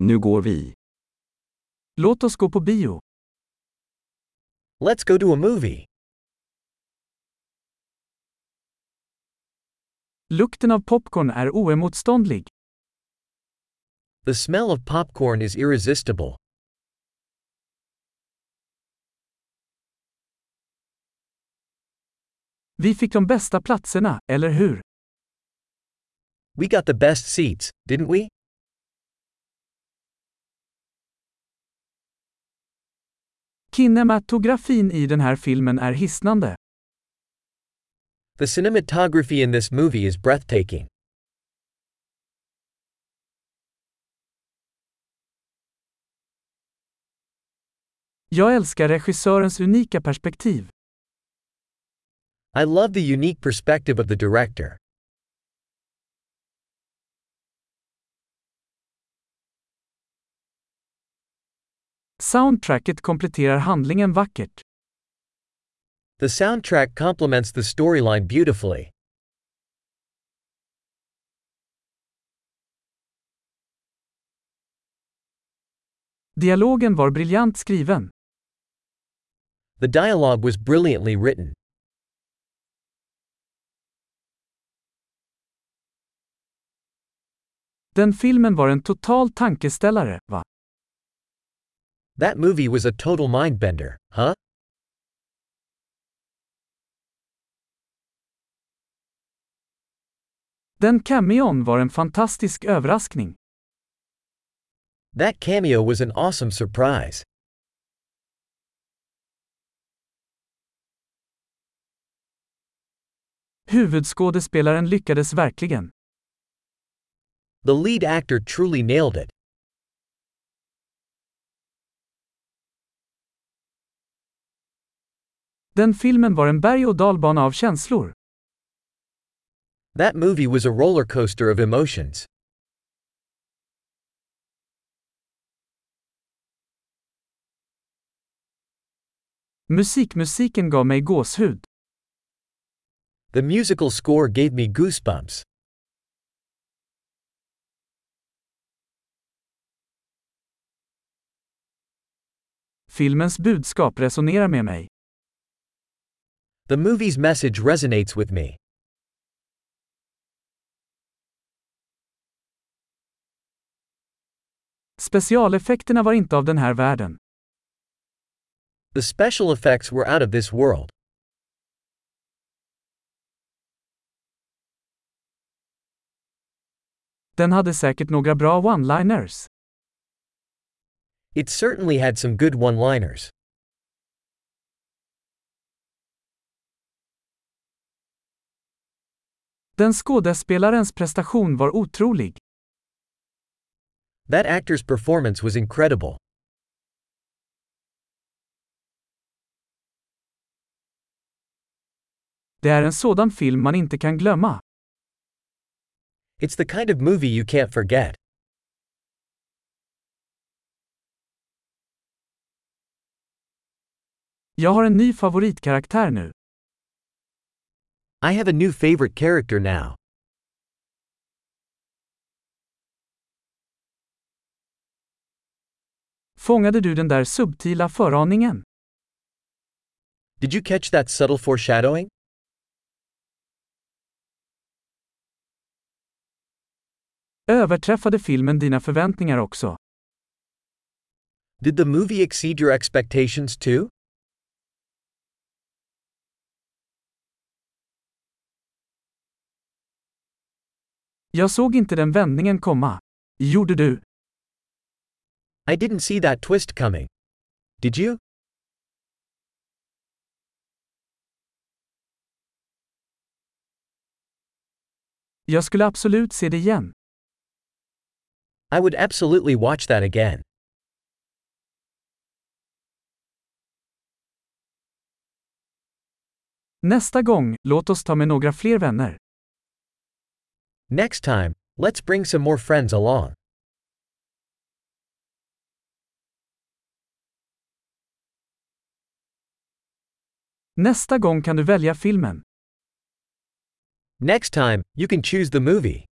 Nu går vi. Låt oss gå på bio. Let's go to a movie. Lukten av popcorn är oemotståndlig. The smell of popcorn is irresistible. Vi fick de bästa platserna, eller hur? We got the best seats, didn't we? Kinematografin i den här filmen är hisnande. The cinematography in this movie is breathtaking. Jag älskar regissörens unika perspektiv. I love the unique perspective of the director. Soundtracket kompletterar handlingen vackert. The soundtrack complements the storyline beautifully. Dialogen var briljant skriven. The dialogue was brilliantly written. Den filmen var en total tankeställare, va? That movie was a total mindbender, huh? Den cameon var en fantastisk överraskning. That cameo was an awesome surprise. Huvudskådespelaren lyckades verkligen. The lead actor truly nailed it. Den filmen var en berg och dalbana av känslor. That movie was a roller coaster of emotions. Musikmusiken gav mig gåshud. The musical score gave me goosebumps. Filmens budskap resonerar med mig. The movie's message resonates with me. Specialeffekterna var inte av den här världen. The special effects were out of this world. Den hade säkert några bra one-liners. It certainly had some good one-liners. Den skådespelarens prestation var otrolig. That actor's performance was incredible. Det är en sådan film man inte kan glömma. It's the kind of movie you can't forget. Jag har en ny favoritkaraktär nu. I have a new favorite character now. Fångade du den där subtila föraningen? Did you catch that subtle foreshadowing? Överträffade filmen dina förväntningar också? Did the movie exceed your expectations too? Jag såg inte den vändningen komma. Gjorde du? I didn't see that twist coming. Did you? Jag skulle absolut se det igen. I would absolutely watch that again. Nästa gång, låt oss ta med några fler vänner. Next time, let's bring some more friends along. Nästa gång kan du välja filmen. Next time, you can choose the movie.